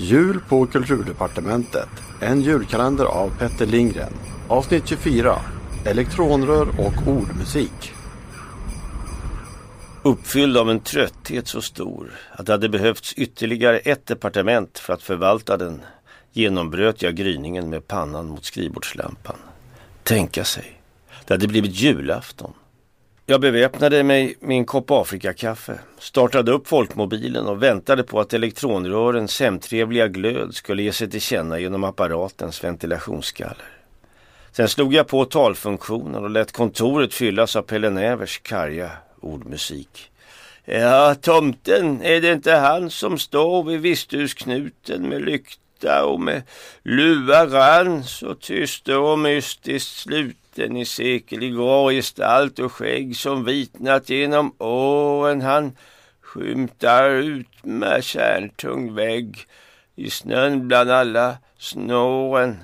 Jul på Kulturdepartementet. En julkalender av Petter Lindgren. Avsnitt 24. Elektronrör och ordmusik. Uppfylld av en trötthet så stor att det hade behövts ytterligare ett departement för att förvalta den genombröt jag gryningen med pannan mot skrivbordslampan. Tänka sig, det hade blivit julafton. Jag beväpnade mig med en kopp Afrikakaffe, startade upp folkmobilen och väntade på att elektronrörens hemtrevliga glöd skulle ge sig till känna genom apparatens ventilationsskaller. Sen slog jag på talfunktionen och lät kontoret fyllas av Pelle Nävers karga ordmusik. Ja, tomten, är det inte han som står vid visthusknuten med lykta och med luva rans och tyst och mystiskt slut? Sluten i sekelig grå gestalt och skägg som vitnat genom åren han skymtar ut med kärntung vägg i snön bland alla snåren.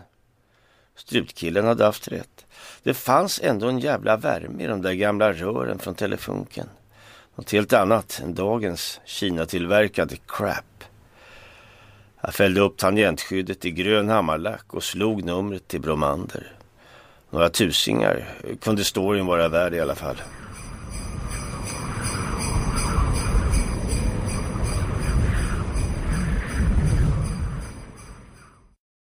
Strutkillen hade haft rätt. Det fanns ändå en jävla värme i de där gamla rören från telefunken. Något helt annat än dagens Kina-tillverkade crap. Jag fällde upp tangentskyddet i grön hammarlack och slog numret till Bromander. Några tusingar kunde storyn vara värd i alla fall.